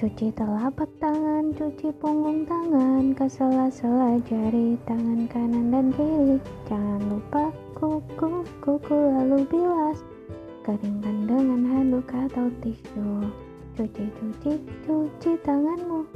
Cuci telapak tangan, cuci punggung tangan, ke sela-sela jari tangan kanan dan kiri. Jangan lupa kuku, kuku lalu bilas. Keringkan dengan handuk atau tisu. Cuci, cuci, cuci tanganmu.